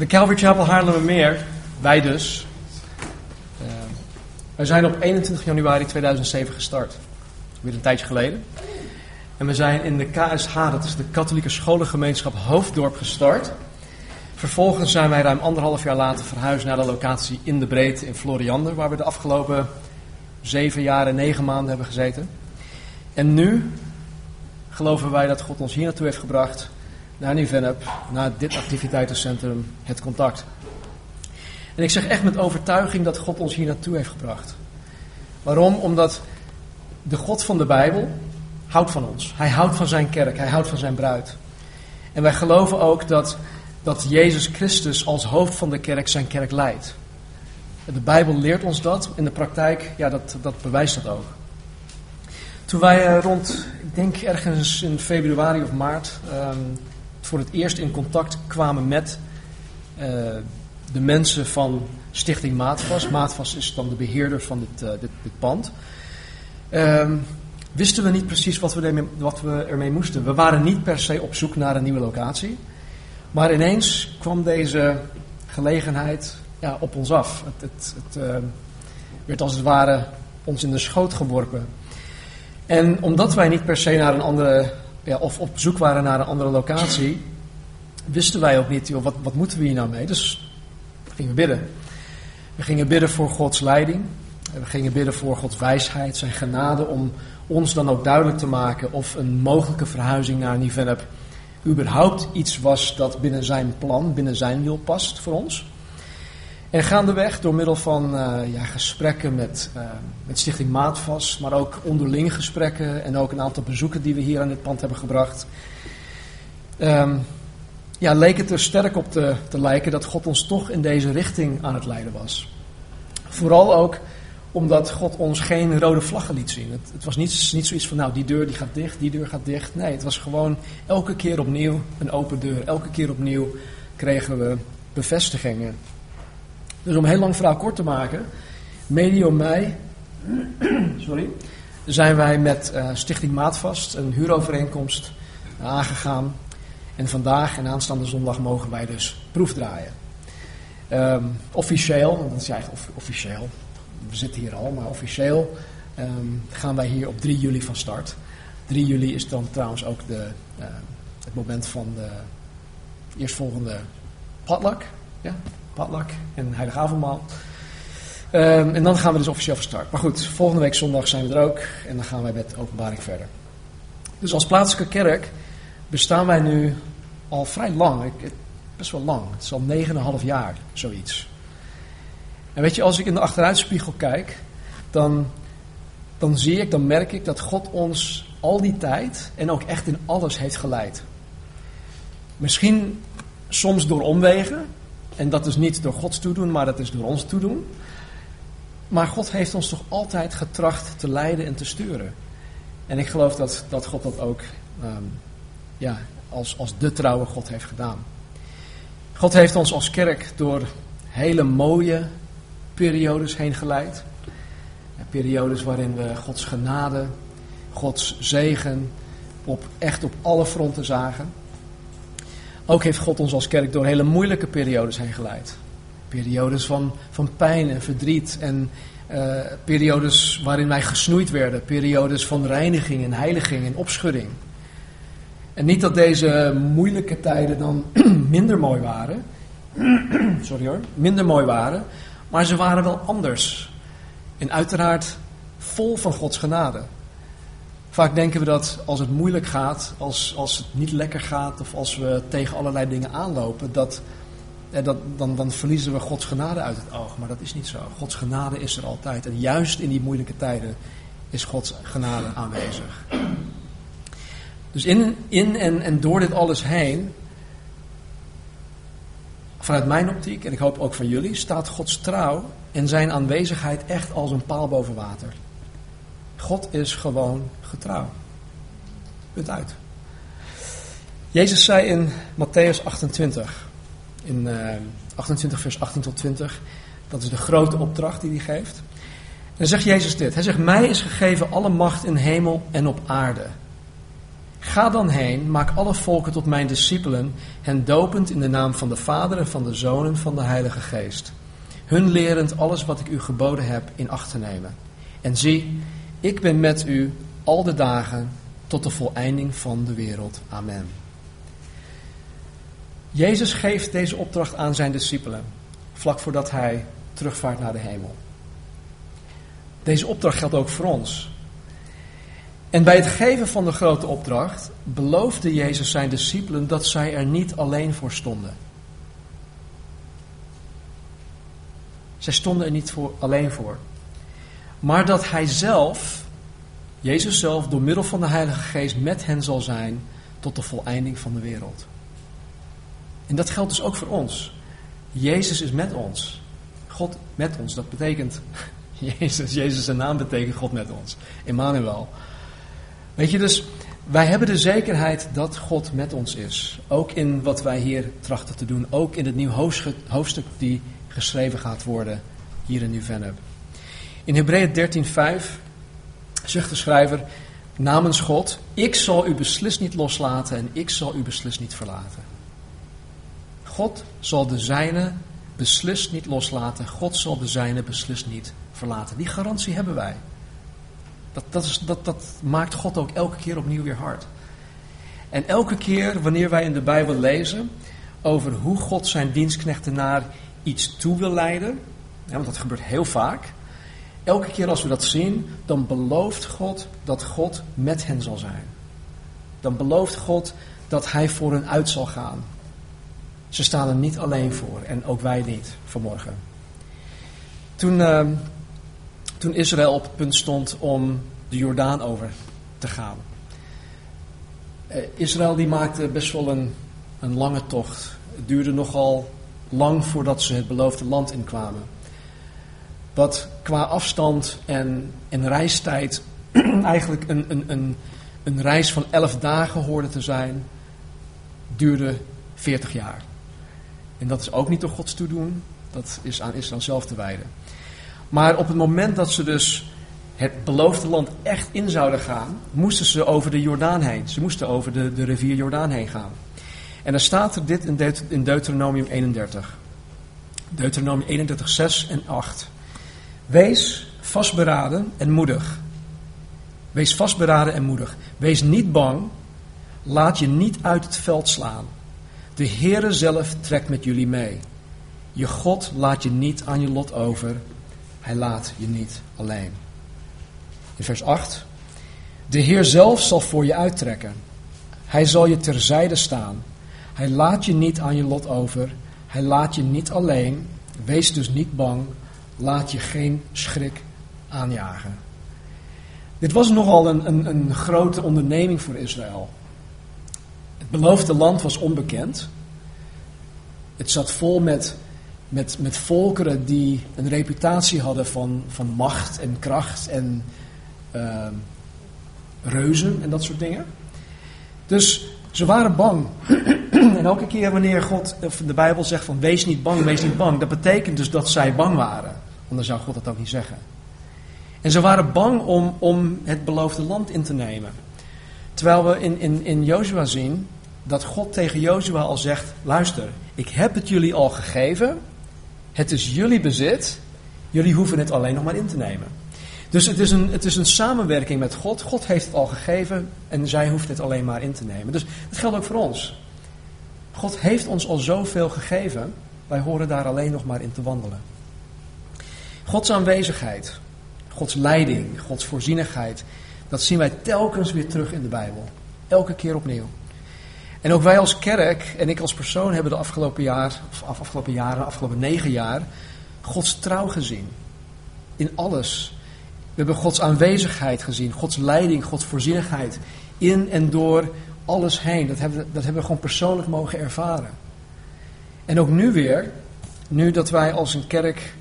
De Calvary Chapel Haarlemmermeer, wij dus, uh, wij zijn op 21 januari 2007 gestart. Weer een tijdje geleden. En we zijn in de KSH, dat is de Katholieke Scholengemeenschap Hoofddorp, gestart. Vervolgens zijn wij ruim anderhalf jaar later verhuisd naar de locatie in de Breedte in Floriander, waar we de afgelopen zeven jaar en negen maanden hebben gezeten. En nu geloven wij dat God ons hier naartoe heeft gebracht, naar Nieuw-Vennep, naar dit activiteitencentrum, het contact. En ik zeg echt met overtuiging dat God ons hier naartoe heeft gebracht. Waarom? Omdat de God van de Bijbel houdt van ons. Hij houdt van zijn kerk, hij houdt van zijn bruid. En wij geloven ook dat, dat Jezus Christus als hoofd van de kerk zijn kerk leidt. De Bijbel leert ons dat. In de praktijk, ja, dat, dat bewijst dat ook. Toen wij eh, rond, ik denk ergens in februari of maart, um, voor het eerst in contact kwamen met uh, de mensen van Stichting Maatvas. Maatvas is dan de beheerder van dit, uh, dit, dit pand. Um, wisten we niet precies wat we, ermee, wat we ermee moesten. We waren niet per se op zoek naar een nieuwe locatie. Maar ineens kwam deze gelegenheid ja, op ons af. Het, het, het uh, werd als het ware ons in de schoot geworpen. En omdat wij niet per se naar een andere, ja, of op zoek waren naar een andere locatie, wisten wij ook niet, joh, wat, wat moeten we hier nou mee? Dus we gingen bidden. We gingen bidden voor Gods leiding. We gingen bidden voor Gods wijsheid, zijn genade, om ons dan ook duidelijk te maken of een mogelijke verhuizing naar Nieuw-Vennep überhaupt iets was dat binnen zijn plan, binnen zijn wil past voor ons. En gaandeweg, door middel van uh, ja, gesprekken met, uh, met Stichting Maatvas, maar ook onderling gesprekken en ook een aantal bezoeken die we hier aan dit pand hebben gebracht, um, ja, leek het er sterk op te, te lijken dat God ons toch in deze richting aan het leiden was. Vooral ook omdat God ons geen rode vlaggen liet zien. Het, het was niet, niet zoiets van, nou, die deur die gaat dicht, die deur gaat dicht. Nee, het was gewoon elke keer opnieuw een open deur. Elke keer opnieuw kregen we bevestigingen. Dus om heel lang verhaal kort te maken, medio mei sorry, zijn wij met uh, Stichting Maatvast een huurovereenkomst aangegaan. En vandaag en aanstaande zondag mogen wij dus proefdraaien. Um, officieel, dat is eigenlijk officieel, we zitten hier al, maar officieel um, gaan wij hier op 3 juli van start. 3 juli is dan trouwens ook de, uh, het moment van de eerstvolgende potluck. Ja, potluck en heilige avondmaal. Um, en dan gaan we dus officieel van start. Maar goed, volgende week zondag zijn we er ook en dan gaan wij met openbaring verder. Dus als plaatselijke kerk bestaan wij nu al vrij lang. Best wel lang. Het is al 9,5 jaar, zoiets. En weet je, als ik in de achteruitspiegel kijk, dan, dan zie ik, dan merk ik dat God ons al die tijd en ook echt in alles heeft geleid. Misschien soms door omwegen, en dat is niet door Gods toedoen, maar dat is door ons toedoen. Maar God heeft ons toch altijd getracht te leiden en te sturen. En ik geloof dat, dat God dat ook um, ja, als, als de trouwe God heeft gedaan. God heeft ons als kerk door hele mooie periodes heen geleid. Periodes waarin we Gods genade, Gods zegen op, echt op alle fronten zagen. Ook heeft God ons als kerk door hele moeilijke periodes heen geleid. Periodes van, van pijn en verdriet en uh, periodes waarin wij gesnoeid werden. Periodes van reiniging en heiliging en opschudding. En niet dat deze moeilijke tijden dan minder mooi waren. Sorry hoor. Minder mooi waren. Maar ze waren wel anders. En uiteraard vol van Gods genade. Vaak denken we dat als het moeilijk gaat, als, als het niet lekker gaat of als we tegen allerlei dingen aanlopen, dat, dat, dan, dan verliezen we Gods genade uit het oog. Maar dat is niet zo. Gods genade is er altijd. En juist in die moeilijke tijden is Gods genade aanwezig. Dus in, in en, en door dit alles heen, vanuit mijn optiek, en ik hoop ook van jullie, staat Gods trouw en zijn aanwezigheid echt als een paal boven water. God is gewoon getrouw. Punt uit. Jezus zei in Matthäus 28, in uh, 28 vers 18 tot 20, dat is de grote opdracht die hij geeft. En dan zegt Jezus dit. Hij zegt, mij is gegeven alle macht in hemel en op aarde. Ga dan heen, maak alle volken tot mijn discipelen, hen dopend in de naam van de Vader en van de Zoon en van de Heilige Geest. Hun lerend alles wat ik u geboden heb in acht te nemen. En zie, ik ben met u al de dagen tot de voleinding van de wereld. Amen. Jezus geeft deze opdracht aan zijn discipelen, vlak voordat hij terugvaart naar de hemel. Deze opdracht geldt ook voor ons. En bij het geven van de grote opdracht beloofde Jezus zijn discipelen dat zij er niet alleen voor stonden. Zij stonden er niet voor, alleen voor. Maar dat Hij zelf, Jezus zelf, door middel van de Heilige Geest met hen zal zijn tot de voleinding van de wereld. En dat geldt dus ook voor ons. Jezus is met ons. God met ons. Dat betekent, Jezus, Jezus zijn naam betekent God met ons. Emmanuel. Weet je, dus wij hebben de zekerheid dat God met ons is. Ook in wat wij hier trachten te doen. Ook in het nieuw hoofdstuk die geschreven gaat worden hier in Nieuw-Vennep. In Hebreeën 13:5 zegt de schrijver namens God: Ik zal u beslist niet loslaten en ik zal u beslist niet verlaten. God zal de zijne beslist niet loslaten. God zal de zijne beslist niet verlaten. Die garantie hebben wij. Dat, dat, is, dat, dat maakt God ook elke keer opnieuw weer hard. En elke keer wanneer wij in de Bijbel lezen over hoe God zijn dienstknechten naar iets toe wil leiden, want dat gebeurt heel vaak. Elke keer als we dat zien, dan belooft God dat God met hen zal zijn. Dan belooft God dat Hij voor hen uit zal gaan. Ze staan er niet alleen voor en ook wij niet vanmorgen. Toen, uh, toen Israël op het punt stond om de Jordaan over te gaan. Uh, Israël die maakte best wel een, een lange tocht. Het duurde nogal lang voordat ze het beloofde land inkwamen. Wat qua afstand en, reistijd eigenlijk een, een, een, een reis van elf dagen hoorde te zijn, duurde 40 jaar. En dat is ook niet door Gods toedoen, dat is aan Israël zelf te wijden. Maar op het moment dat ze dus het beloofde land echt in zouden gaan, moesten ze over de Jordaan heen. Ze moesten over de, de rivier Jordaan heen gaan. En dan staat er dit in, in Deuteronomium 31. Deuteronomium 31, 6 en 8. Wees vastberaden en moedig. Wees vastberaden en moedig. Wees niet bang. Laat je niet uit het veld slaan. De Heere zelf trekt met jullie mee. Je God laat je niet aan je lot over. Hij laat je niet alleen. In vers 8. De Heer zelf zal voor je uittrekken. Hij zal je terzijde staan. Hij laat je niet aan je lot over. Hij laat je niet alleen. Wees dus niet bang. Laat je geen schrik aanjagen. Dit was nogal een, een, een grote onderneming voor Israël. Het beloofde land was onbekend. Het zat vol met, met, met volkeren die een reputatie hadden van, van macht en kracht en uh, reuzen en dat soort dingen. Dus ze waren bang. en elke keer wanneer God, of de Bijbel zegt van wees niet bang, wees niet bang, dat betekent dus dat zij bang waren. Anders zou God dat ook niet zeggen. En ze waren bang om, om het beloofde land in te nemen. Terwijl we in, in, in Jozua zien dat God tegen Jozua al zegt: luister, ik heb het jullie al gegeven, het is jullie bezit, jullie hoeven het alleen nog maar in te nemen. Dus het is, een, het is een samenwerking met God. God heeft het al gegeven en zij hoeft het alleen maar in te nemen. Dus dat geldt ook voor ons. God heeft ons al zoveel gegeven, wij horen daar alleen nog maar in te wandelen. Gods aanwezigheid, Gods leiding, Gods voorzienigheid, dat zien wij telkens weer terug in de Bijbel. Elke keer opnieuw. En ook wij als kerk en ik als persoon hebben de afgelopen, jaar, of afgelopen jaren, afgelopen negen jaar, Gods trouw gezien. In alles. We hebben Gods aanwezigheid gezien, Gods leiding, Gods voorzienigheid. In en door alles heen. Dat hebben, dat hebben we gewoon persoonlijk mogen ervaren. En ook nu weer, nu dat wij als een kerk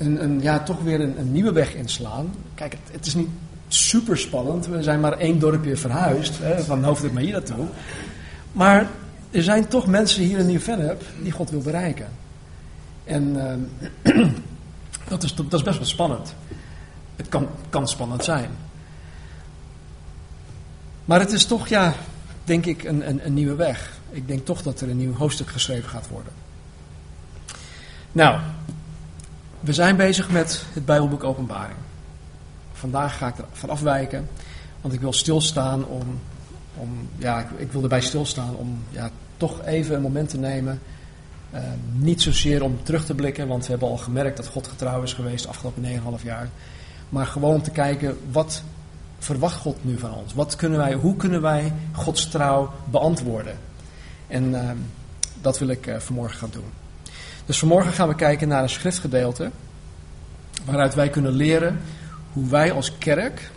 een, ja, toch weer een, een, nieuwe weg inslaan. Kijk, het, het, is niet super spannend. We zijn maar één dorpje verhuisd, hè, van hoofddorp naar hier naartoe. Maar er zijn toch mensen hier in Nieuw-Vennep die God wil bereiken. En uh, dat, is, dat is best wel spannend. Het kan, kan spannend zijn. Maar het is toch, ja, denk ik, een, een, een nieuwe weg. Ik denk toch dat er een nieuw hoofdstuk geschreven gaat worden. Nou, we zijn bezig met het Bijbelboek Openbaring. Vandaag ga ik er van afwijken, want ik wil stilstaan om, om ja, ik, ik wil erbij stilstaan om ja, toch even een moment te nemen. Uh, niet zozeer om terug te blikken, want we hebben al gemerkt dat God getrouw is geweest de afgelopen 9,5 jaar. Maar gewoon om te kijken, wat verwacht God nu van ons? Wat kunnen wij, hoe kunnen wij Gods trouw beantwoorden? En uh, dat wil ik uh, vanmorgen gaan doen. Dus vanmorgen gaan we kijken naar een schriftgedeelte waaruit wij kunnen leren hoe wij als kerk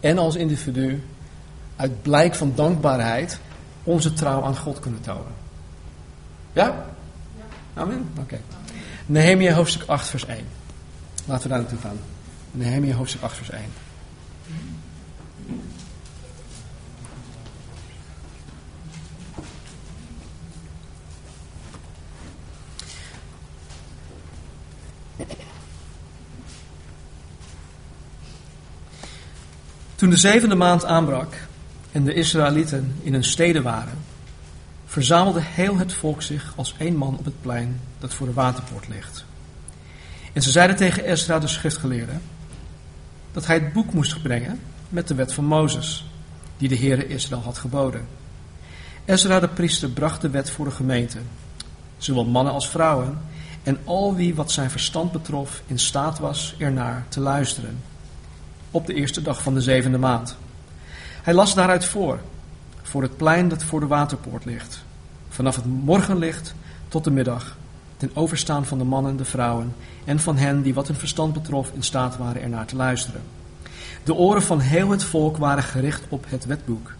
en als individu uit blijk van dankbaarheid onze trouw aan God kunnen tonen. Ja? Amen? Oké. Okay. Nehemia hoofdstuk 8 vers 1. Laten we daar naartoe gaan. Nehemia hoofdstuk 8 vers 1. Toen de zevende maand aanbrak en de Israëlieten in hun steden waren, verzamelde heel het volk zich als één man op het plein dat voor de waterpoort ligt. En ze zeiden tegen Ezra, de schriftgeleerde, dat hij het boek moest brengen met de wet van Mozes, die de Heere Israël had geboden. Ezra de priester bracht de wet voor de gemeente, zowel mannen als vrouwen, en al wie wat zijn verstand betrof in staat was ernaar te luisteren op de eerste dag van de zevende maand. Hij las daaruit voor, voor het plein dat voor de waterpoort ligt, vanaf het morgenlicht tot de middag, ten overstaan van de mannen, de vrouwen en van hen die wat hun verstand betrof in staat waren ernaar te luisteren. De oren van heel het volk waren gericht op het wetboek.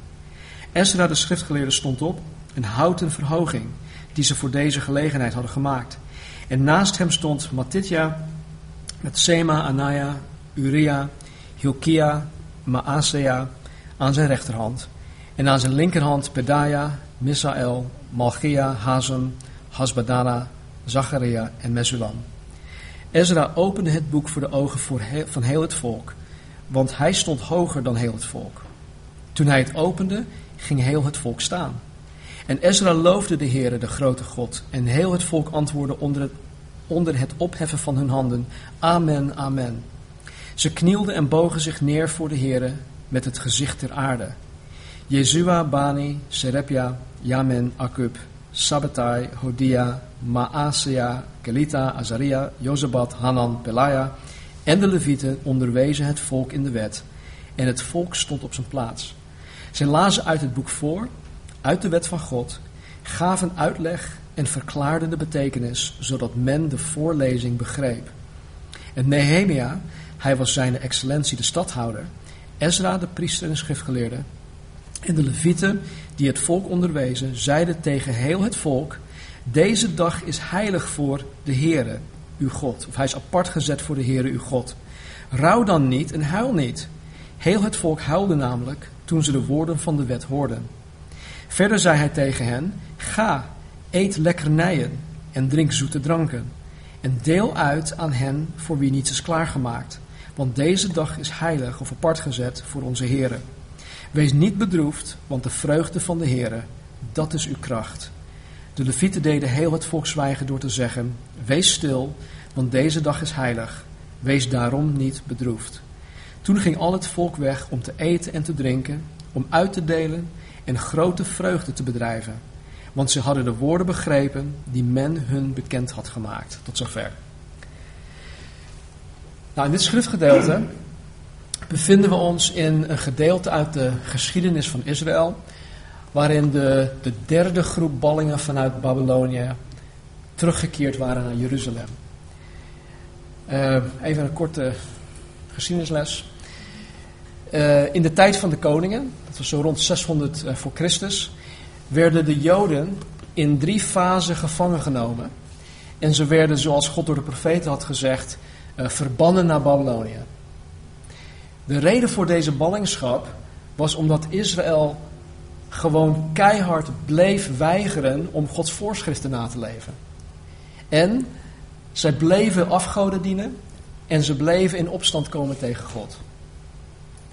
Ezra de schriftgeleerde stond op, een houten verhoging die ze voor deze gelegenheid hadden gemaakt. En naast hem stond Matitja met Sema, Anaya, Uria Hilkia, Maasea aan zijn rechterhand. En aan zijn linkerhand Pedaya, Misael, Malchia, Hazem, Hasbadana, Zacharia en Mesulam. Ezra opende het boek voor de ogen van heel het volk, want hij stond hoger dan heel het volk. Toen hij het opende, ging heel het volk staan. En Ezra loofde de Heere, de grote God, en heel het volk antwoordde onder het, onder het opheffen van hun handen, Amen, Amen. Ze knielden en bogen zich neer voor de Heere met het gezicht ter aarde. Jezua, Bani, Serepja, Yamen, Akub, Sabbatai, Hodia, Maasea, Kelita, Azaria, Jozabat, Hanan, Pelaya en de Levieten onderwezen het volk in de wet. En het volk stond op zijn plaats. Zij lazen uit het boek voor, uit de wet van God, gaven uitleg en verklaarden de betekenis, zodat men de voorlezing begreep. En Nehemia hij was zijn excellentie de stadhouder, Ezra de priester en schriftgeleerde. En de levieten die het volk onderwezen, zeiden tegen heel het volk, deze dag is heilig voor de Heere, uw God. Of hij is apart gezet voor de Heere, uw God. Rouw dan niet en huil niet. Heel het volk huilde namelijk toen ze de woorden van de wet hoorden. Verder zei hij tegen hen, ga, eet lekkernijen en drink zoete dranken. En deel uit aan hen voor wie niets is klaargemaakt want deze dag is heilig of apart gezet voor onze Here. Wees niet bedroefd, want de vreugde van de Here, dat is uw kracht. De levieten deden heel het volk zwijgen door te zeggen, wees stil, want deze dag is heilig. Wees daarom niet bedroefd. Toen ging al het volk weg om te eten en te drinken, om uit te delen en grote vreugde te bedrijven. Want ze hadden de woorden begrepen die men hun bekend had gemaakt. Tot zover. Nou, in dit schriftgedeelte bevinden we ons in een gedeelte uit de geschiedenis van Israël, waarin de, de derde groep ballingen vanuit Babylonië teruggekeerd waren naar Jeruzalem. Uh, even een korte geschiedenisles. Uh, in de tijd van de koningen, dat was zo rond 600 uh, eh, voor Christus, werden de Joden in drie fasen gevangen genomen. En ze werden, zoals God door de profeten had gezegd, uh, verbannen naar Babylonië. De reden voor deze ballingschap was omdat Israël gewoon keihard bleef weigeren om Gods voorschriften na te leven. En zij bleven afgoden dienen en ze bleven in opstand komen tegen God.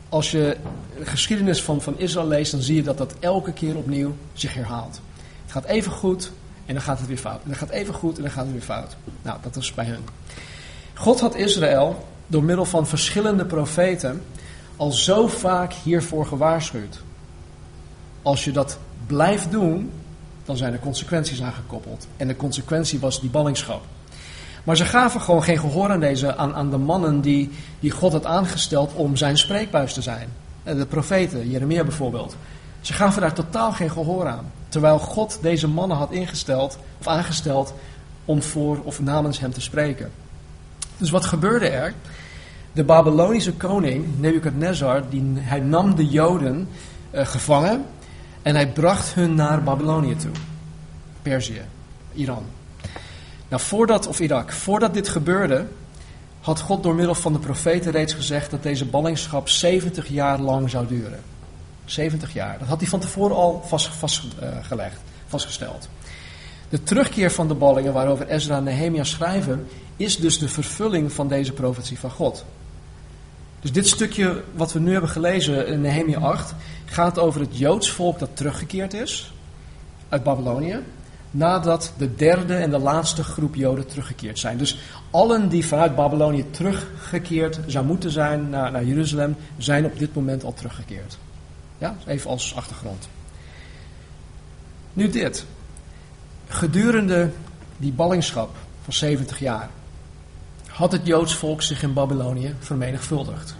Als je de geschiedenis van, van Israël leest, dan zie je dat dat elke keer opnieuw zich herhaalt. Het gaat even goed en dan gaat het weer fout. En dan gaat even goed en dan gaat het weer fout. Nou, dat is bij hun. God had Israël door middel van verschillende profeten al zo vaak hiervoor gewaarschuwd. Als je dat blijft doen, dan zijn er consequenties aangekoppeld. En de consequentie was die ballingschap. Maar ze gaven gewoon geen gehoor aan, deze, aan, aan de mannen die, die God had aangesteld om zijn spreekbuis te zijn. Eh, de profeten, Jeremia bijvoorbeeld. Ze gaven daar totaal geen gehoor aan. Terwijl God deze mannen had ingesteld, of aangesteld om voor of namens hem te spreken. Dus wat gebeurde er? De Babylonische koning, Nebuchadnezzar, die, hij nam de Joden uh, gevangen en hij bracht hun naar Babylonië toe. Perzië, Iran. Nou, voordat, of Irak, voordat dit gebeurde, had God door middel van de profeten reeds gezegd dat deze ballingschap 70 jaar lang zou duren. 70 jaar. Dat had hij van tevoren al vastgelegd, vast, vastgesteld. De terugkeer van de ballingen waarover Ezra en Nehemia schrijven, is dus de vervulling van deze profetie van God. Dus dit stukje wat we nu hebben gelezen in Nehemia 8 gaat over het Joods volk dat teruggekeerd is uit Babylonië. Nadat de derde en de laatste groep Joden teruggekeerd zijn. Dus allen die vanuit Babylonië teruggekeerd zou moeten zijn naar, naar Jeruzalem, zijn op dit moment al teruggekeerd. Ja, even als achtergrond. Nu dit. Gedurende die ballingschap van 70 jaar had het Joods volk zich in Babylonië vermenigvuldigd.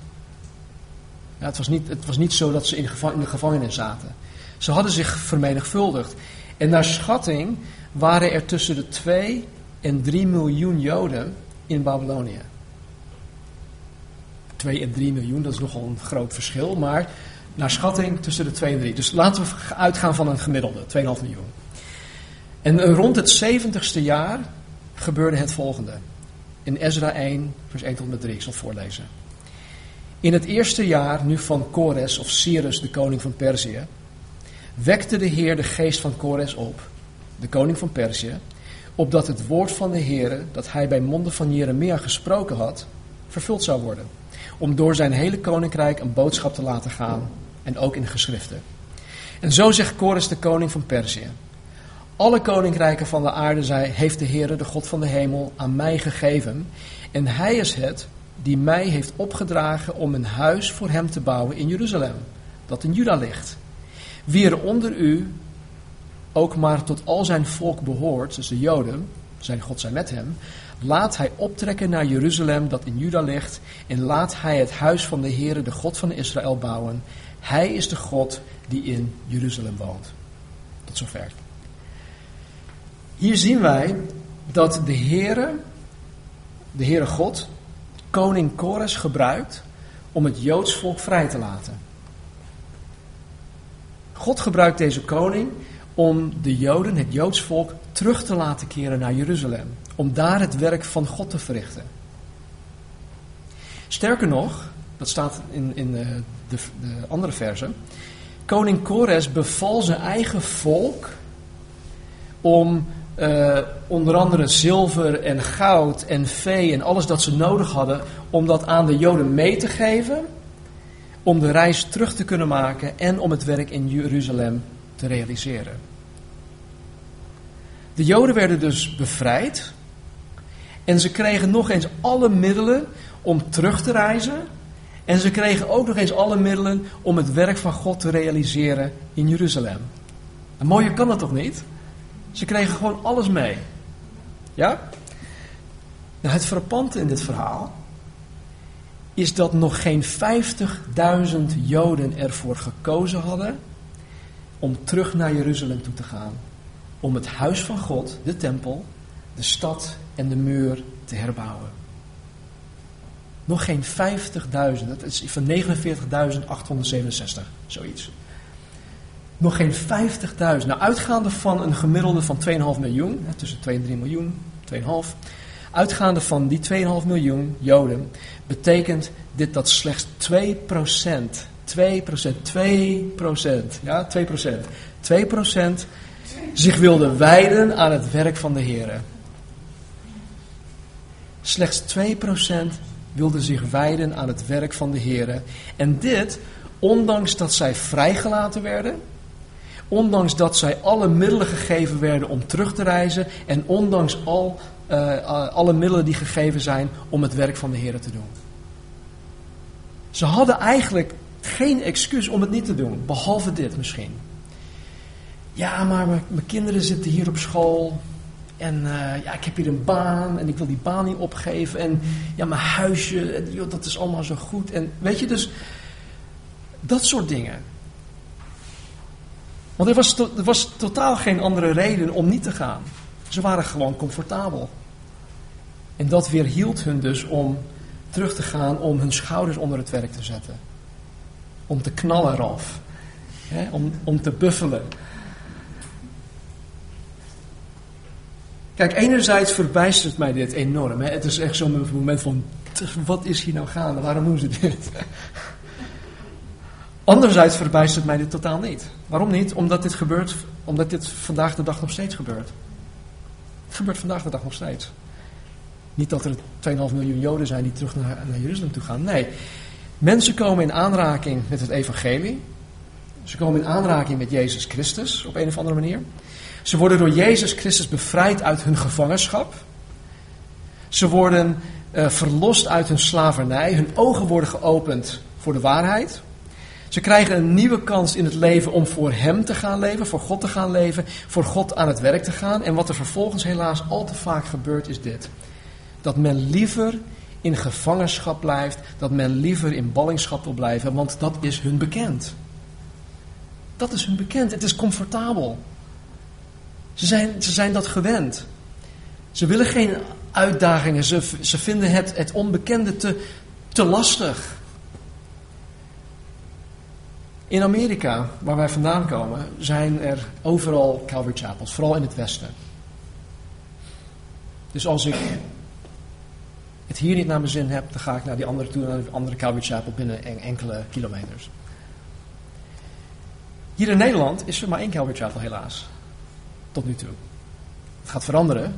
Ja, het, was niet, het was niet zo dat ze in de, gevangenis zaten. Ze hadden zich vermenigvuldigd. En naar schatting waren er tussen de 2 en 3 miljoen Joden in Babylonië. 2 en 3 miljoen, dat is nogal een groot verschil, maar naar schatting tussen de 2 en 3. Dus laten we uitgaan van een gemiddelde, 2,5 miljoen. En rond het 70ste jaar gebeurde het volgende. In Ezra 1, vers 1 tot en met 3, ik zal voorlezen. In het eerste jaar nu van Kores of Cyrus, de koning van Perzië, wekte de Heer de geest van Kores op, de koning van Perzië, opdat het woord van de Heer, dat hij bij monden van Jeremia gesproken had, vervuld zou worden, om door zijn hele koninkrijk een boodschap te laten gaan, en ook in geschriften. En zo zegt Kores, de koning van Perzië, alle koninkrijken van de aarde zij, heeft de Heer, de God van de hemel, aan mij gegeven. En hij is het die mij heeft opgedragen om een huis voor hem te bouwen in Jeruzalem, dat in Juda ligt. Wie er onder u ook maar tot al zijn volk behoort, dus de Joden, zijn God zij met hem, laat hij optrekken naar Jeruzalem dat in Juda ligt en laat hij het huis van de Heere, de God van Israël, bouwen. Hij is de God die in Jeruzalem woont. Tot zover. Hier zien wij dat de Heere, de Heere God, koning Kores gebruikt om het Joods volk vrij te laten. God gebruikt deze koning om de Joden, het Joods volk, terug te laten keren naar Jeruzalem. Om daar het werk van God te verrichten. Sterker nog, dat staat in, in de, de, de andere versen. Koning Kores beval zijn eigen volk om uh, onder andere zilver en goud en vee en alles dat ze nodig hadden, om dat aan de Joden mee te geven, om de reis terug te kunnen maken en om het werk in Jeruzalem te realiseren. De Joden werden dus bevrijd en ze kregen nog eens alle middelen om terug te reizen. En ze kregen ook nog eens alle middelen om het werk van God te realiseren in Jeruzalem. En mooier kan dat toch niet? Ze kregen gewoon alles mee. Ja? Nou, het frappante in dit verhaal is dat nog geen 50.000 Joden ervoor gekozen hadden om terug naar Jeruzalem toe te gaan. Om het huis van God, de tempel, de stad en de muur te herbouwen. Nog geen 50.000, dat is van 49.867, zoiets nog geen 50.000. Nou, uitgaande van een gemiddelde van 2,5 miljoen, tussen 2 en 3 miljoen, 2,5. Uitgaande van die 2,5 miljoen Joden, betekent dit dat slechts 2 procent, 2 procent, 2 procent, ja, 2 procent, 2 procent zich wilde wijden aan het werk van de Heer. Slechts 2 procent wilden zich wijden aan het werk van de Heer. En dit, ondanks dat zij vrijgelaten werden, ondanks dat zij alle middelen gegeven werden om terug te reizen en ondanks al, uh, alle middelen die gegeven zijn om het werk van de Heer te doen. Ze hadden eigenlijk geen excuus om het niet te doen, behalve dit misschien. Ja, maar mijn, kinderen zitten hier op school. En uh, ja, ik heb hier een baan en ik wil die baan niet opgeven. En ja, mijn huisje, dat is allemaal zo goed. En weet je, dus dat soort dingen. Want er was, er was totaal geen andere reden om niet te gaan. Ze waren gewoon comfortabel. En dat weerhield hun dus om terug te gaan, om hun schouders onder het werk te zetten. Om te knallen, Ralf. om, om te buffelen. Kijk, enerzijds verbijstert mij dit enorm. Het is echt zo'n moment van, wat is hier nou gaande? Waarom doen ze dit? Anderzijds verbijstert mij dit totaal niet. Waarom niet? Omdat dit gebeurt, omdat dit vandaag de dag nog steeds gebeurt. Het gebeurt vandaag de dag nog steeds. Niet dat er 2,5 miljoen Joden zijn die terug naar, naar Jeruzalem toe gaan. Nee, mensen komen in aanraking met het evangelie. Ze komen in aanraking met Jezus Christus op een of andere manier. Ze worden door Jezus Christus bevrijd uit hun gevangenschap. Ze worden uh, verlost uit hun slavernij. Hun ogen worden geopend voor de waarheid. Ze krijgen een nieuwe kans in het leven om voor Hem te gaan leven, voor God te gaan leven, voor God aan het werk te gaan. En wat er vervolgens helaas al te vaak gebeurt is dit. Dat men liever in gevangenschap blijft, dat men liever in ballingschap wil blijven, want dat is hun bekend. Dat is hun bekend, het is comfortabel. Ze zijn, ze zijn dat gewend. Ze willen geen uitdagingen. Ze, ze vinden het, het onbekende te, te lastig. In Amerika, waar wij vandaan komen, zijn er overal Calvary Chapels, vooral in het westen. Dus als ik het hier niet naar mijn zin heb, dan ga ik naar die andere toe, naar de andere Calvary Chapel binnen enkele kilometers. Hier in Nederland is er maar één Calvary helaas tot nu toe. Het gaat veranderen, dat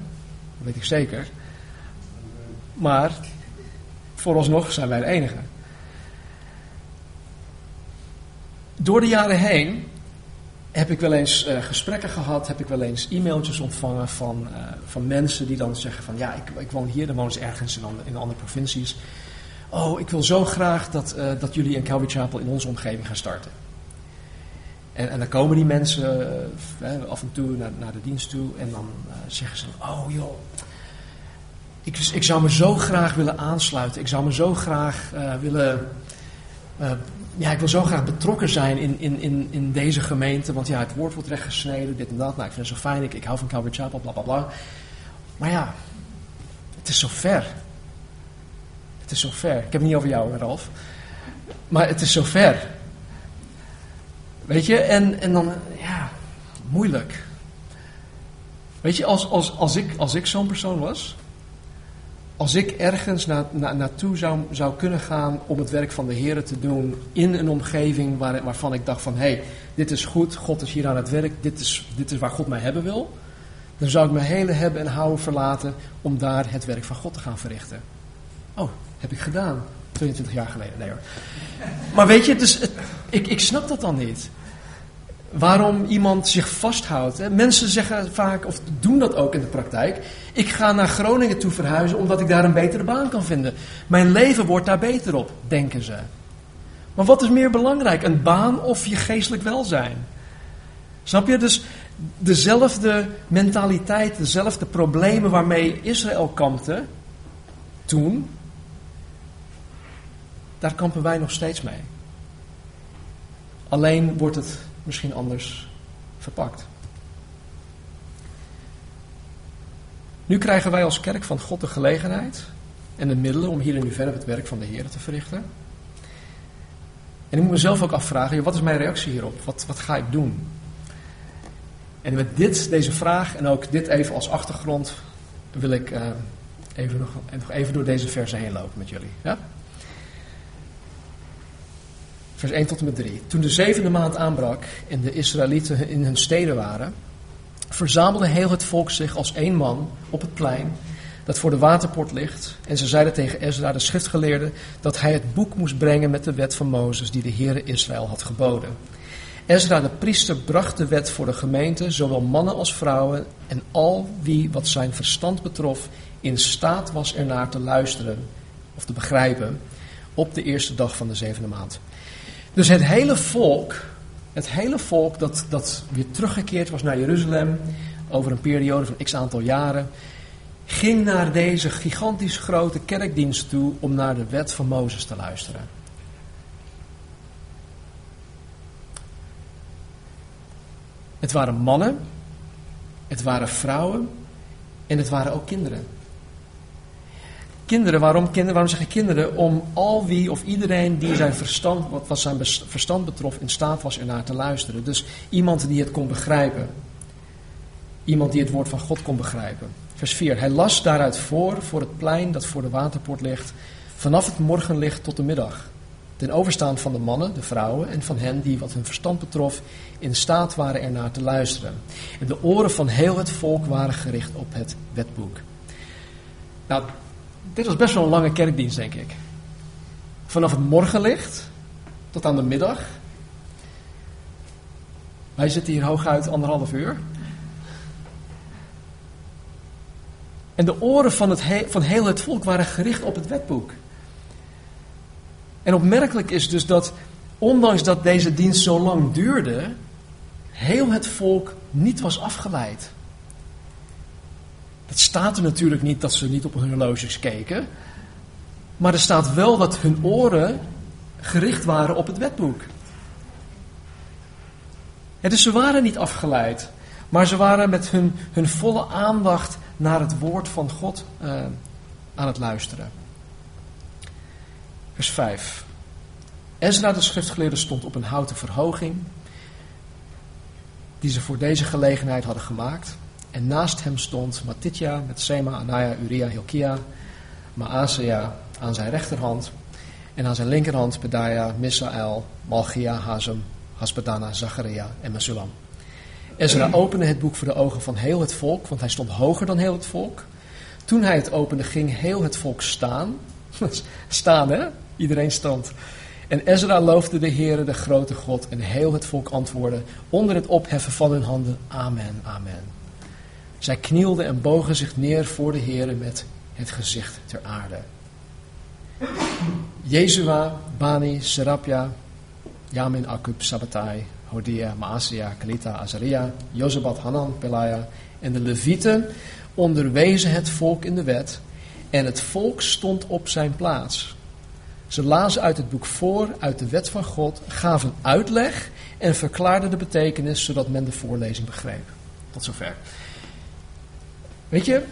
weet ik zeker. Maar vooralsnog zijn wij de enige. Door de jaren heen heb ik wel eens uh, gesprekken gehad, heb ik wel eens e-mailtjes ontvangen van, uh, van mensen die dan zeggen van ja, ik, ik woon hier, dan wonen ze ergens in, in andere provincies. Oh, ik wil zo graag dat, uh, dat jullie een Calvary Chapel in onze omgeving gaan starten. En, en dan komen die mensen af en toe naar, naar, de dienst toe en dan zeggen ze: Oh joh, ik, ik zou me zo graag willen aansluiten. Ik zou me zo graag willen. Ja, ik wil zo graag betrokken zijn in, in, in, in deze gemeente. Want ja, het woord wordt rechtgesneden, dit en dat. Nou, ik vind het zo fijn. Ik, ik hou van Calvary Chapel, bla bla bla. Maar ja, het is zo ver. Het is zo ver. Ik heb het niet over jou, Ralf. Maar het is zo ver. Weet je, en, en dan, ja, moeilijk. Weet je, als, als, als ik, als ik zo'n persoon was, als ik ergens na, na, naartoe zou, zou kunnen gaan om het werk van de Heer te doen in een omgeving waar, waarvan ik dacht van, hé, hey, dit is goed, God is hier aan het werk, dit is, dit is waar God mij hebben wil, dan zou ik mijn hele hebben en houden verlaten om daar het werk van God te gaan verrichten. Oh, heb ik gedaan. 22 jaar geleden. Nee hoor. Maar weet je, dus, ik, ik snap dat dan niet. Waarom iemand zich vasthoudt. Mensen zeggen vaak, of doen dat ook in de praktijk. Ik ga naar Groningen toe verhuizen omdat ik daar een betere baan kan vinden. Mijn leven wordt daar beter op, denken ze. Maar wat is meer belangrijk, een baan of je geestelijk welzijn? Snap je? Dus dezelfde mentaliteit, dezelfde problemen waarmee Israël kampte toen, daar kampen wij nog steeds mee. Alleen wordt het misschien anders verpakt. Nu krijgen wij als kerk van God de gelegenheid en de middelen om hier nu verder het werk van de Heer te verrichten. En ik moet mezelf ook afvragen, wat is mijn reactie hierop? Wat, wat ga ik doen? En met dit, deze vraag en ook dit even als achtergrond wil ik uh, even nog, nog even door deze versen heen lopen met jullie. Ja? Vers 1 tot en met 3. Toen de zevende maand aanbrak en de Israëlieten in hun steden waren, verzamelde heel het volk zich als één man op het plein dat voor de waterpoort ligt. En ze zeiden tegen Ezra, de schriftgeleerde, dat hij het boek moest brengen met de wet van Mozes die de Heere Israël had geboden. Ezra de priester bracht de wet voor de gemeente, zowel mannen als vrouwen, en al wie wat zijn verstand betrof in staat was ernaar te luisteren of te begrijpen op de eerste dag van de zevende maand. Dus het hele volk, het hele volk dat, dat weer teruggekeerd was naar Jeruzalem over een periode van x aantal jaren, ging naar deze gigantisch grote kerkdienst toe om naar de wet van Mozes te luisteren. Het waren mannen, het waren vrouwen en het waren ook kinderen. Kinderen, waarom, kinderen, waarom zeg ik kinderen? Om al wie of iedereen die zijn verstand, wat, wat zijn verstand betrof, in staat was ernaar te luisteren. Dus iemand die het kon begrijpen. Iemand die het woord van God kon begrijpen. Vers 4. Hij las daaruit voor, voor het plein dat voor de waterpoort ligt, vanaf het morgenlicht tot de middag. Ten overstaan van de mannen, de vrouwen en van hen die wat hun verstand betrof in staat waren ernaar te luisteren. En de oren van heel het volk waren gericht op het wetboek. Nou, dit was best wel een lange kerkdienst, denk ik. Vanaf het morgenlicht tot aan de middag. Wij zitten hier hooguit anderhalf uur. En de oren van, het van heel het volk waren gericht op het wetboek. En opmerkelijk is dus dat, ondanks dat deze dienst zo lang duurde, heel het volk niet was afgeleid. Het staat er natuurlijk niet dat ze niet op hun horloges keken. Maar er staat wel dat hun oren gericht waren op het wetboek. dus ze waren niet afgeleid. Maar ze waren met hun, hun volle aandacht naar het woord van God uh, aan het luisteren. Vers 5. Ezra de schriftgeleerde stond op een houten verhoging die ze voor deze gelegenheid hadden gemaakt. En naast hem stond Matitja met Sema, Anaya, Uria, Hilkia, Maaseja aan zijn rechterhand. En aan zijn linkerhand Pedaya, Misael, Malchia, Hazem, Hasbadana, Zacharia en Mesulam. Ezra opende het boek voor de ogen van heel het volk, want hij stond hoger dan heel het volk. Toen hij het opende, ging heel het volk staan. staan, hè? Iedereen stond. En Ezra loofde de Heere, de grote God, en heel het volk antwoordde onder het opheffen van hun handen: Amen, Amen. Zij knielden en bogen zich neer voor de Heere met het gezicht ter aarde. Jezua, Bani, Serapja, Yamin, Akub, Sabbatai, Hodia, Maasia, Kalita, Azaria, Jozabat, Hanan, Pelaya en de Levieten onderwezen het volk in de wet en het volk stond op zijn plaats. Ze lazen uit het boek voor, uit de wet van God, gaven uitleg en verklaarden de betekenis zodat men de voorlezing begreep. Tot zover. Weet je,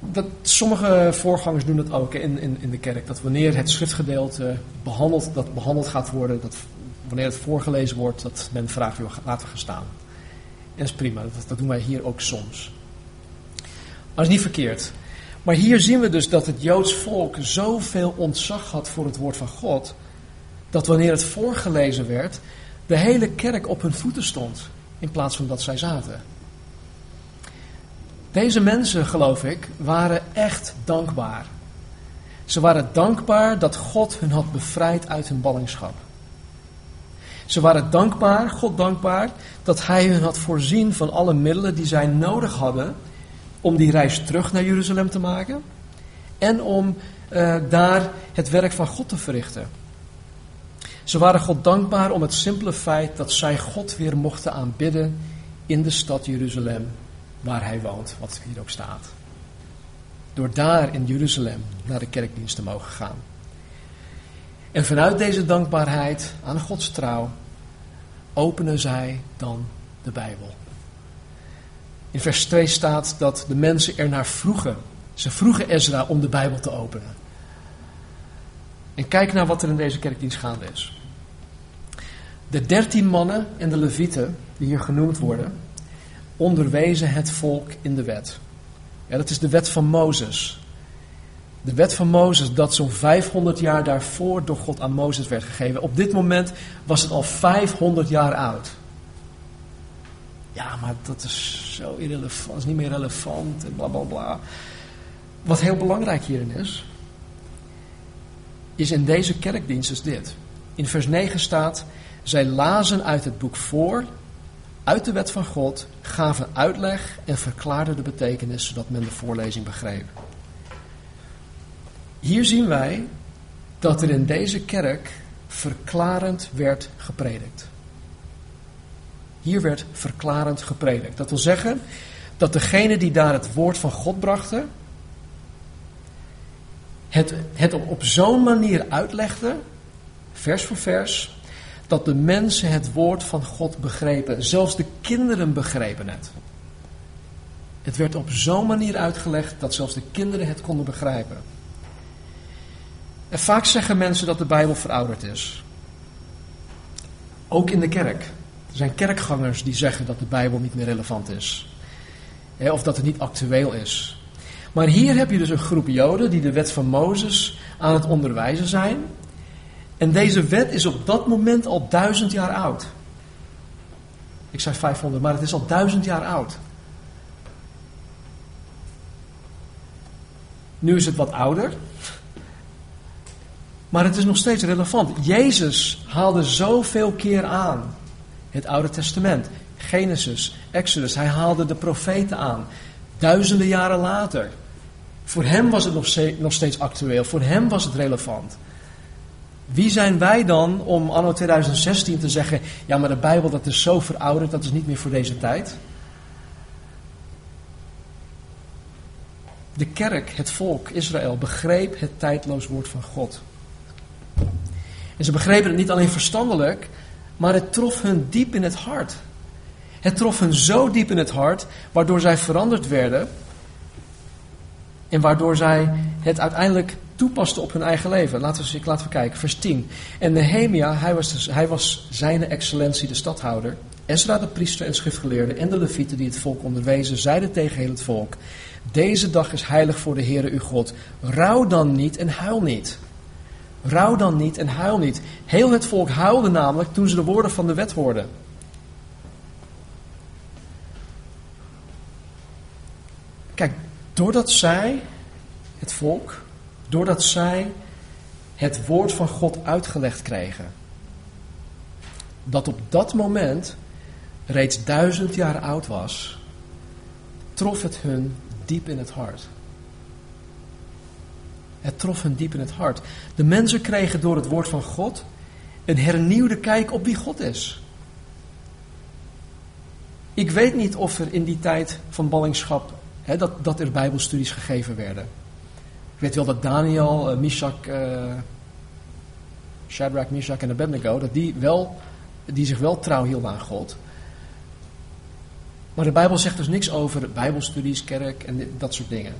dat sommige voorgangers doen dat ook in, in, in de kerk. Dat wanneer het schriftgedeelte behandeld, dat behandeld gaat worden, dat wanneer het voorgelezen wordt, dat men vraagt, joh, laten we gaan staan. En dat is prima, dat, dat doen wij hier ook soms. Maar dat is niet verkeerd. Maar hier zien we dus dat het Joods volk zoveel ontzag had voor het woord van God, dat wanneer het voorgelezen werd, de hele kerk op hun voeten stond, in plaats van dat zij zaten. Deze mensen, geloof ik, waren echt dankbaar. Ze waren dankbaar dat God hun had bevrijd uit hun ballingschap. Ze waren dankbaar, God dankbaar, dat Hij hun had voorzien van alle middelen die zij nodig hadden om die reis terug naar Jeruzalem te maken en om uh, daar het werk van God te verrichten. Ze waren God dankbaar om het simpele feit dat zij God weer mochten aanbidden in de stad Jeruzalem, waar hij woont, wat hier ook staat. Door daar in Jeruzalem naar de kerkdienst te mogen gaan. En vanuit deze dankbaarheid aan Gods trouw openen zij dan de Bijbel. In vers 2 staat dat de mensen er naar vroegen. Ze vroegen Ezra om de Bijbel te openen. En kijk naar wat er in deze kerkdienst gaande is. De dertien mannen en de levieten, die hier genoemd worden, onderwezen het volk in de wet. Ja, dat is de wet van Mozes. De wet van Mozes, dat zo'n 500 jaar daarvoor door God aan Mozes werd gegeven. Op dit moment was het al 500 jaar oud. Ja, maar dat is zo irrelevant, is niet meer relevant en bla bla bla. wat heel belangrijk hierin is, is in deze kerkdienst is dit. In vers 9 staat, zij lazen uit het boek voor, uit de wet van God, gaven uitleg en verklaarden de betekenis zodat men de voorlezing begreep. Hier zien wij dat er in deze kerk verklarend werd gepredikt. Hier werd verklarend gepredikt. Dat wil zeggen dat degene die daar het woord van God brachten, het, het op zo'n manier uitlegde, vers voor vers, dat de mensen het woord van God begrepen. Zelfs de kinderen begrepen het. Het werd op zo'n manier uitgelegd dat zelfs de kinderen het konden begrijpen. En vaak zeggen mensen dat de Bijbel verouderd is. Ook in de kerk. Er zijn kerkgangers die zeggen dat de Bijbel niet meer relevant is. Of dat het niet actueel is. Maar hier heb je dus een groep Joden die de wet van Mozes aan het onderwijzen zijn. En deze wet is op dat moment al duizend jaar oud. Ik zei 500, maar het is al duizend jaar oud. Nu is het wat ouder. Maar het is nog steeds relevant. Jezus haalde zoveel keer aan. Het Oude Testament, Genesis, Exodus. Hij haalde de profeten aan. Duizenden jaren later. Voor hem was het nog steeds actueel. Voor hem was het relevant. Wie zijn wij dan om anno 2016 te zeggen: ja, maar de Bijbel dat is zo verouderd, dat is niet meer voor deze tijd? De kerk, het volk, Israël, begreep het tijdloos woord van God. En ze begrepen het niet alleen verstandelijk, maar het trof hun diep in het hart. Het trof hen zo diep in het hart, waardoor zij veranderd werden. En waardoor zij het uiteindelijk toepasten op hun eigen leven. Laten we, laten we kijken, vers 10. En Nehemia, hij was, dus, hij was zijn excellentie de stadhouder. Ezra de priester en schriftgeleerde en de levieten die het volk onderwezen, zeiden tegen heel het volk. Deze dag is heilig voor de Heere uw God. Rouw dan niet en huil niet. Rouw dan niet en huil niet. Heel het volk huilde namelijk toen ze de woorden van de wet hoorden. Kijk, doordat zij, het volk, doordat zij het woord van God uitgelegd kregen, dat op dat moment reeds duizend jaar oud was, trof het hun diep in het hart. Het trof hen diep in het hart. De mensen kregen door het woord van God een hernieuwde kijk op wie God is. Ik weet niet of er in die tijd van ballingschap, hè, dat, dat er bijbelstudies gegeven werden. Weet wel dat Daniel, uh, Mishak, uh, Shadrach, Mishak en Abednego, dat die, wel, die zich wel trouw hielden aan God. Maar de Bijbel zegt dus niks over bijbelstudies, kerk en dat soort dingen.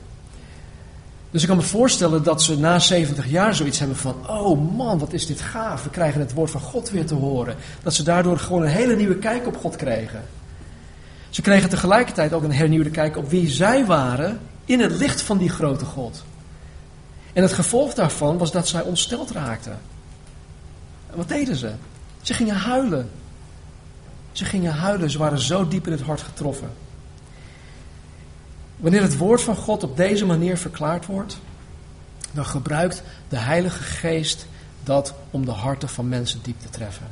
Dus ik kan me voorstellen dat ze na 70 jaar zoiets hebben van: oh man, wat is dit gaaf, we krijgen het woord van God weer te horen. Dat ze daardoor gewoon een hele nieuwe kijk op God kregen. Ze kregen tegelijkertijd ook een hernieuwde kijk op wie zij waren in het licht van die grote God. En het gevolg daarvan was dat zij ontsteld raakten. En wat deden ze? Ze gingen huilen. Ze gingen huilen, ze waren zo diep in het hart getroffen. Wanneer het woord van God op deze manier verklaard wordt, dan gebruikt de Heilige Geest dat om de harten van mensen diep te treffen.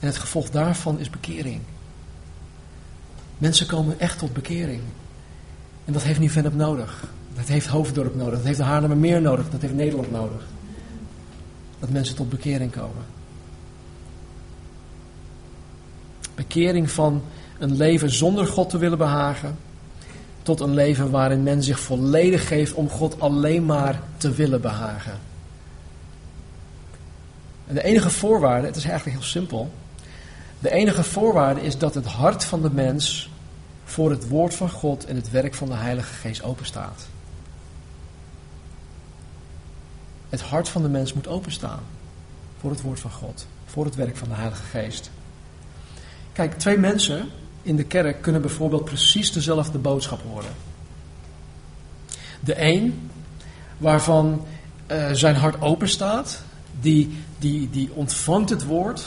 En het gevolg daarvan is bekering. Mensen komen echt tot bekering. En dat heeft Nieuw-Vennep nodig. Dat heeft Hoofddorp nodig. Dat heeft de Haarlemmer meer nodig. Dat heeft Nederland nodig. Dat mensen tot bekering komen. Bekering van een leven zonder God te willen behagen, tot een leven waarin men zich volledig geeft om God alleen maar te willen behagen. En de enige voorwaarde, het is eigenlijk heel simpel, de enige voorwaarde is dat het hart van de mens voor het woord van God en het werk van de Heilige Geest openstaat. Het hart van de mens moet openstaan voor het woord van God, voor het werk van de Heilige Geest. Kijk, twee mensen in de kerk kunnen bijvoorbeeld precies dezelfde boodschap horen. De een, waarvan uh, zijn hart open staat, die, die, die ontvangt het woord,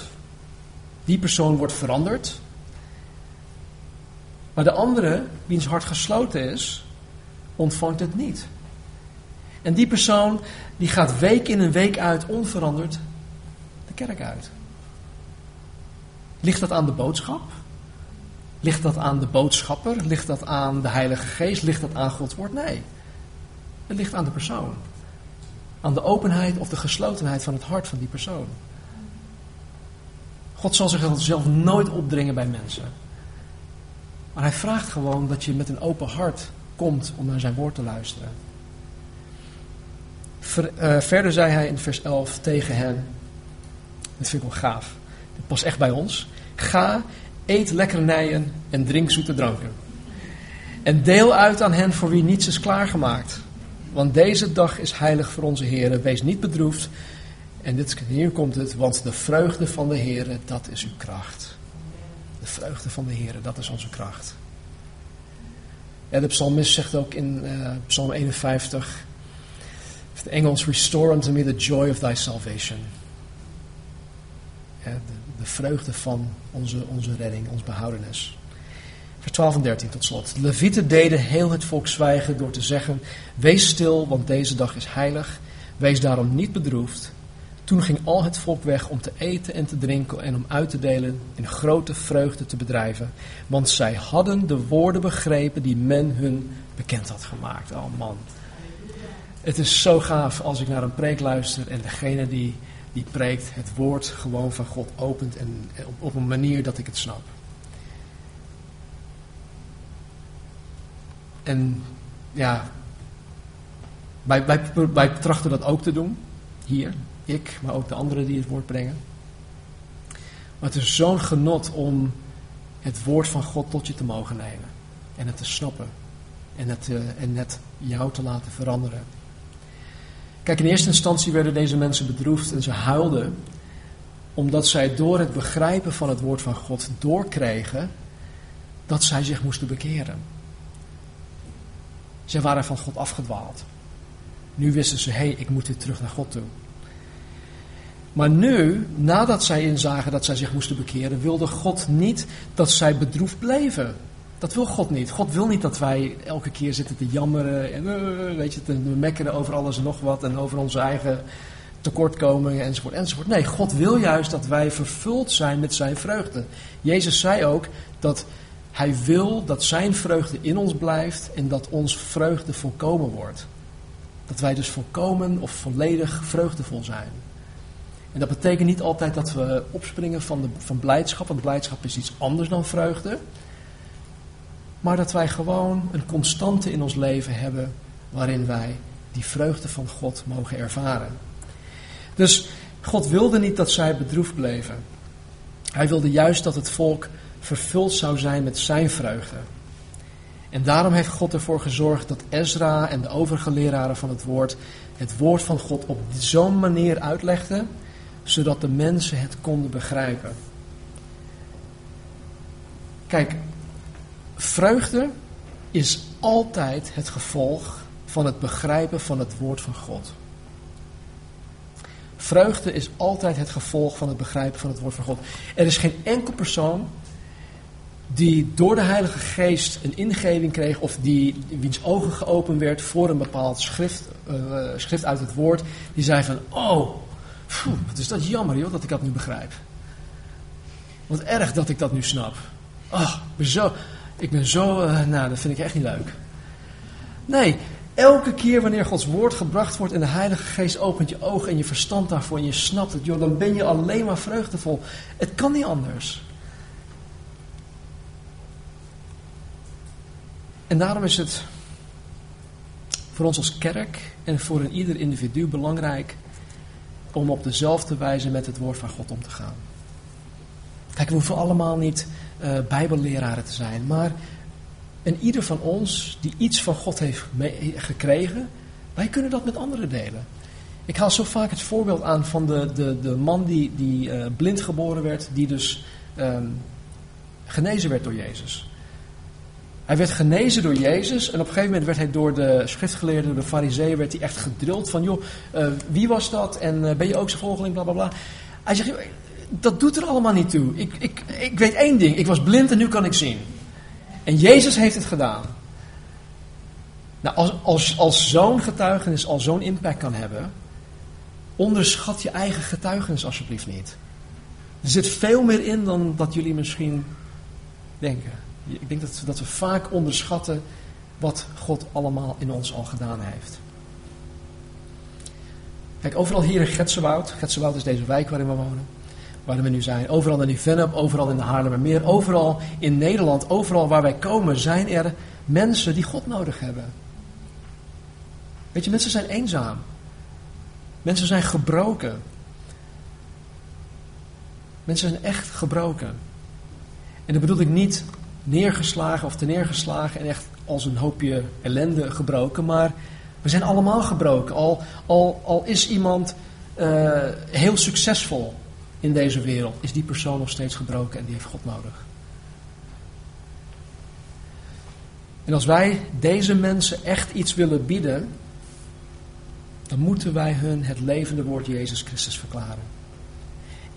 die persoon wordt veranderd. Maar de andere, wiens hart gesloten is, ontvangt het niet. En die persoon die gaat week in en week uit onveranderd de kerk uit. Ligt dat aan de boodschap? Ligt dat aan de boodschapper? Ligt dat aan de Heilige Geest? Ligt dat aan Gods woord? Nee. Het ligt aan de persoon. Aan de openheid of de geslotenheid van het hart van die persoon. God zal zichzelf nooit opdringen bij mensen. Maar hij vraagt gewoon dat je met een open hart komt om naar zijn woord te luisteren. Eh, verder zei hij in vers 11 tegen hen, dat vind ik wel gaaf, dit past echt bij ons. Ga, eet lekkernijen en drink zoete dranken. En deel uit aan hen voor wie niets is klaargemaakt. Want deze dag is heilig voor onze Heer. Wees niet bedroefd. En dit, hier komt het, want de vreugde van de Heer, dat is uw kracht. De vreugde van de Heer, dat is onze kracht. De psalmist zegt ook in uh, Psalm 51, de Engels, restore unto me the joy of thy salvation. De, vreugde van onze, onze redding, ons behoudenis. Vers 12 en 13 tot slot. De Levieten deden heel het volk zwijgen door te zeggen, wees stil, want deze dag is heilig. Wees daarom niet bedroefd. Toen ging al het volk weg om te eten en te drinken en om uit te delen in grote vreugde te bedrijven. Want zij hadden de woorden begrepen die men hun bekend had gemaakt. Oh man. Het is zo gaaf als ik naar een preek luister en degene die, die preekt het woord gewoon van God opent en op, op een manier dat ik het snap. En ja, wij, wij, wij trachten dat ook te doen, hier ik, maar ook de anderen die het woord brengen. Maar het is zo'n genot om het woord van God tot je te mogen nemen. En het te snappen. En het, uh, en het jou te laten veranderen. Kijk, in eerste instantie werden deze mensen bedroefd en ze huilden. Omdat zij door het begrijpen van het woord van God doorkregen dat zij zich moesten bekeren. Zij waren van God afgedwaald. Nu wisten ze, hé, hey, ik moet weer terug naar God toe. Maar nu, nadat zij inzagen dat zij zich moesten bekeren, wilde God niet dat zij bedroefd bleven. Dat wil God niet. God wil niet dat wij elke keer zitten te jammeren en uh, weet je, te mekkeren over alles en nog wat en over onze eigen tekortkomingen enzovoort enzovoort. Nee, God wil juist dat wij vervuld zijn met zijn vreugde. Jezus zei ook dat hij wil dat zijn vreugde in ons blijft en dat ons vreugde volkomen wordt. Dat wij dus volkomen of volledig vreugdevol zijn. En dat betekent niet altijd dat we opspringen van, de, van blijdschap, want blijdschap is iets anders dan vreugde. Maar dat wij gewoon een constante in ons leven hebben waarin wij die vreugde van God mogen ervaren. Dus God wilde niet dat zij bedroefd bleven. Hij wilde juist dat het volk vervuld zou zijn met zijn vreugde. En daarom heeft God ervoor gezorgd dat Ezra en de overige leraren van het woord het woord van God op zo'n manier uitlegden zodat de mensen het konden begrijpen. Kijk, vreugde is altijd het gevolg van het begrijpen van het woord van God. Vreugde is altijd het gevolg van het begrijpen van het woord van God. Er is geen enkel persoon die door de Heilige Geest een ingeving kreeg of die wiens ogen geopend werd voor een bepaald schrift, uh, schrift uit het woord, die zei van, oh, Phew, wat is dat jammer joh, dat ik dat nu begrijp. Wat erg dat ik dat nu snap. Oh, ik ben zo, ik ben zo uh, nou, dat vind ik echt niet leuk. Nee, elke keer wanneer Gods woord gebracht wordt en de Heilige Geest opent je ogen en je verstand daarvoor en je snapt het, joh, dan ben je alleen maar vreugdevol. Het kan niet anders. En daarom is het voor ons als kerk en voor een ieder individu belangrijk om op dezelfde wijze met het woord van God om te gaan. Kijk, we hoeven allemaal niet uh, bijbelleraren te zijn, maar en ieder van ons die iets van God heeft gekregen, wij kunnen dat met anderen delen. Ik haal zo vaak het voorbeeld aan van de, de, de man die, die uh, blind geboren werd, die dus um, genezen werd door Jezus. Hij werd genezen door Jezus en op een gegeven moment werd hij door de schriftgeleerden, de fariseeën, werd hij echt gedrild van, joh, uh, wie was dat en uh, ben je ook zijn volgeling, bla bla bla. Hij zegt, dat doet er allemaal niet toe. Ik, ik, ik weet één ding, ik was blind en nu kan ik zien. En Jezus heeft het gedaan. Nou, als, als, als zo'n getuigenis al zo'n impact kan hebben, onderschat je eigen getuigenis alsjeblieft niet. Er zit veel meer in dan dat jullie misschien denken. Ik denk dat, dat we vaak onderschatten wat God allemaal in ons al gedaan heeft. Kijk, overal hier in Getsenwoud, Getsenwoud is deze wijk waarin we wonen, waar we nu zijn. Overal in die Vennep, overal in de Haarlemmermeer, overal in Nederland, overal waar wij komen, zijn er mensen die God nodig hebben. Weet je, mensen zijn eenzaam. Mensen zijn gebroken. Mensen zijn echt gebroken. En dat bedoel ik niet neergeslagen of neergeslagen en echt als een hoopje ellende gebroken, maar we zijn allemaal gebroken. Al, al, al is iemand uh, heel succesvol in deze wereld, is die persoon nog steeds gebroken en die heeft God nodig. En als wij deze mensen echt iets willen bieden, dan moeten wij hun het levende woord Jezus Christus verklaren.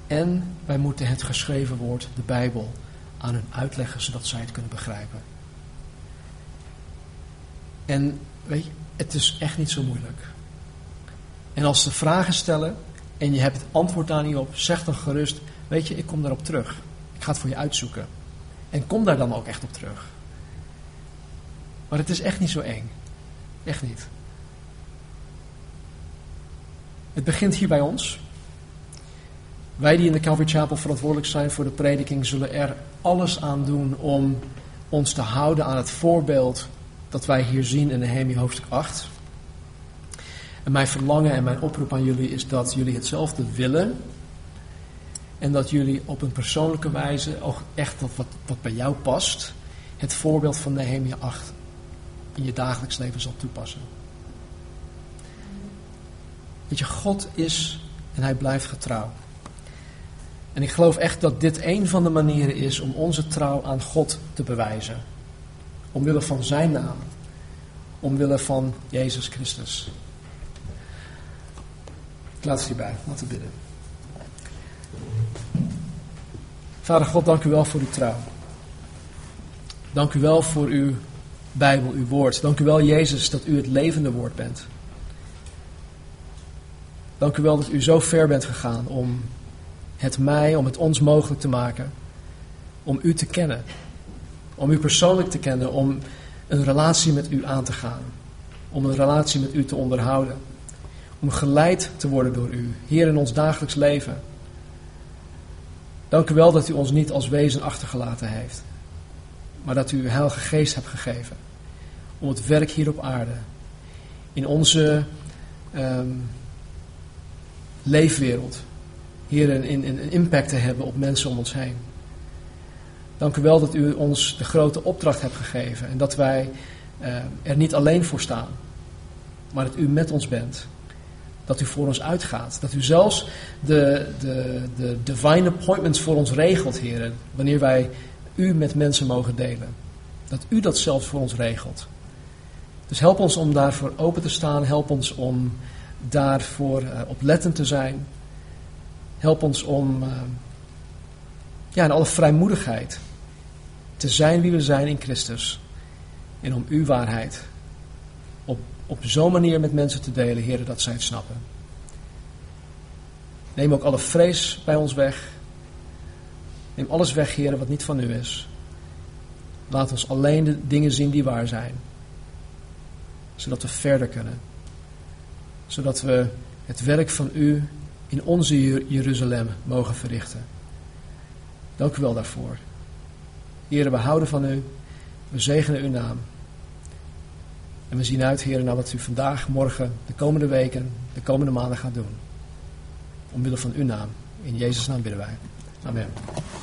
En wij moeten het geschreven woord, de Bijbel, aan hun uitleggen zodat zij het kunnen begrijpen. En weet je, het is echt niet zo moeilijk. En als ze vragen stellen en je hebt het antwoord daar niet op, zeg dan gerust, weet je, ik kom daarop terug. Ik ga het voor je uitzoeken. En kom daar dan ook echt op terug. Maar het is echt niet zo eng. Echt niet. Het begint hier bij ons. Wij die in de Calvary Chapel verantwoordelijk zijn voor de prediking, zullen er alles aan doen om ons te houden aan het voorbeeld dat wij hier zien in Nehemia hoofdstuk 8. En mijn verlangen en mijn oproep aan jullie is dat jullie hetzelfde willen. En dat jullie op een persoonlijke wijze, ook echt wat, wat, bij jou past, het voorbeeld van Nehemia 8 in je dagelijks leven zal toepassen. Weet je, God is en hij blijft getrouw. En ik geloof echt dat dit een van de manieren is om onze trouw aan God te bewijzen. Omwille van zijn naam. Omwille van Jezus Christus. Ik laat het hierbij. Laten we bidden. Vader God, dank u wel voor uw trouw. Dank u wel voor uw Bijbel, uw woord. Dank u wel, Jezus, dat u het levende woord bent. Dank u wel dat u zo ver bent gegaan om het mij, om het ons mogelijk te maken. Om u te kennen. Om u persoonlijk te kennen. Om een relatie met u aan te gaan. Om een relatie met u te onderhouden. Om geleid te worden door u. Hier in ons dagelijks leven. Dank u wel dat u ons niet als wezen achtergelaten heeft. Maar dat u uw heilige geest hebt gegeven. Om het werk hier op aarde. In onze um, leefwereld. Hier een, een, impact te hebben op mensen om ons heen. Dank u wel dat u ons de grote opdracht hebt gegeven. En dat wij uh, er niet alleen voor staan. Maar dat u met ons bent. Dat u voor ons uitgaat. Dat u zelfs de, de, de divine appointments voor ons regelt, heren. Wanneer wij u met mensen mogen delen. Dat u dat zelfs voor ons regelt. Dus help ons om daarvoor open te staan. Help ons om daarvoor uh, oplettend te zijn. Help ons om uh, ja, in alle vrijmoedigheid te zijn wie we zijn in Christus. En om uw waarheid op, op zo'n manier met mensen te delen, heren, dat zij het snappen. Neem ook alle vrees bij ons weg. Neem alles weg, heren, wat niet van u is. Laat ons alleen de dingen zien die waar zijn. Zodat we verder kunnen. Zodat we het werk van u in onze Jeruzalem mogen verrichten. Dank u wel daarvoor. Heren, we houden van u. We zegenen uw naam. En we zien uit, heren, naar wat u vandaag, morgen, de komende weken, de komende maanden gaat doen. Omwille van uw naam. In Jezus' naam bidden wij. Amen.